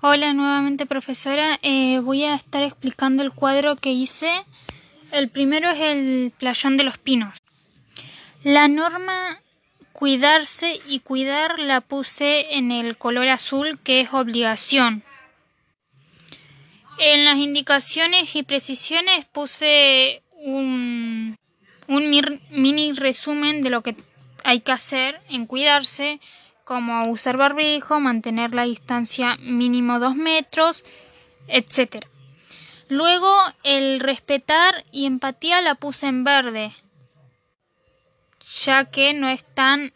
Hola nuevamente profesora, eh, voy a estar explicando el cuadro que hice. El primero es el playón de los pinos. La norma cuidarse y cuidar la puse en el color azul que es obligación. En las indicaciones y precisiones puse un, un mini resumen de lo que hay que hacer en cuidarse como usar barbijo, mantener la distancia mínimo dos metros, etc. Luego el respetar y empatía la puse en verde, ya que no es tan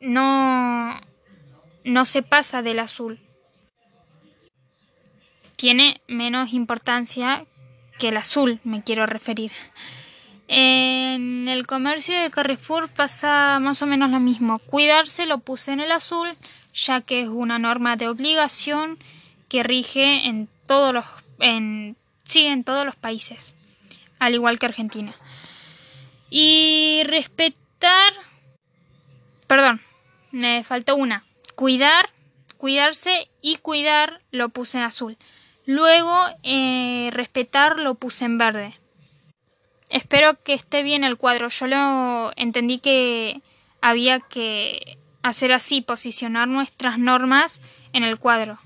no no se pasa del azul. Tiene menos importancia que el azul, me quiero referir. En el comercio de Carrefour pasa más o menos lo mismo. Cuidarse lo puse en el azul, ya que es una norma de obligación que rige en todos los en en todos los países, al igual que Argentina. Y respetar perdón, me faltó una. Cuidar, cuidarse y cuidar lo puse en azul. Luego eh, respetar lo puse en verde. Espero que esté bien el cuadro. Yo lo entendí que había que hacer así, posicionar nuestras normas en el cuadro.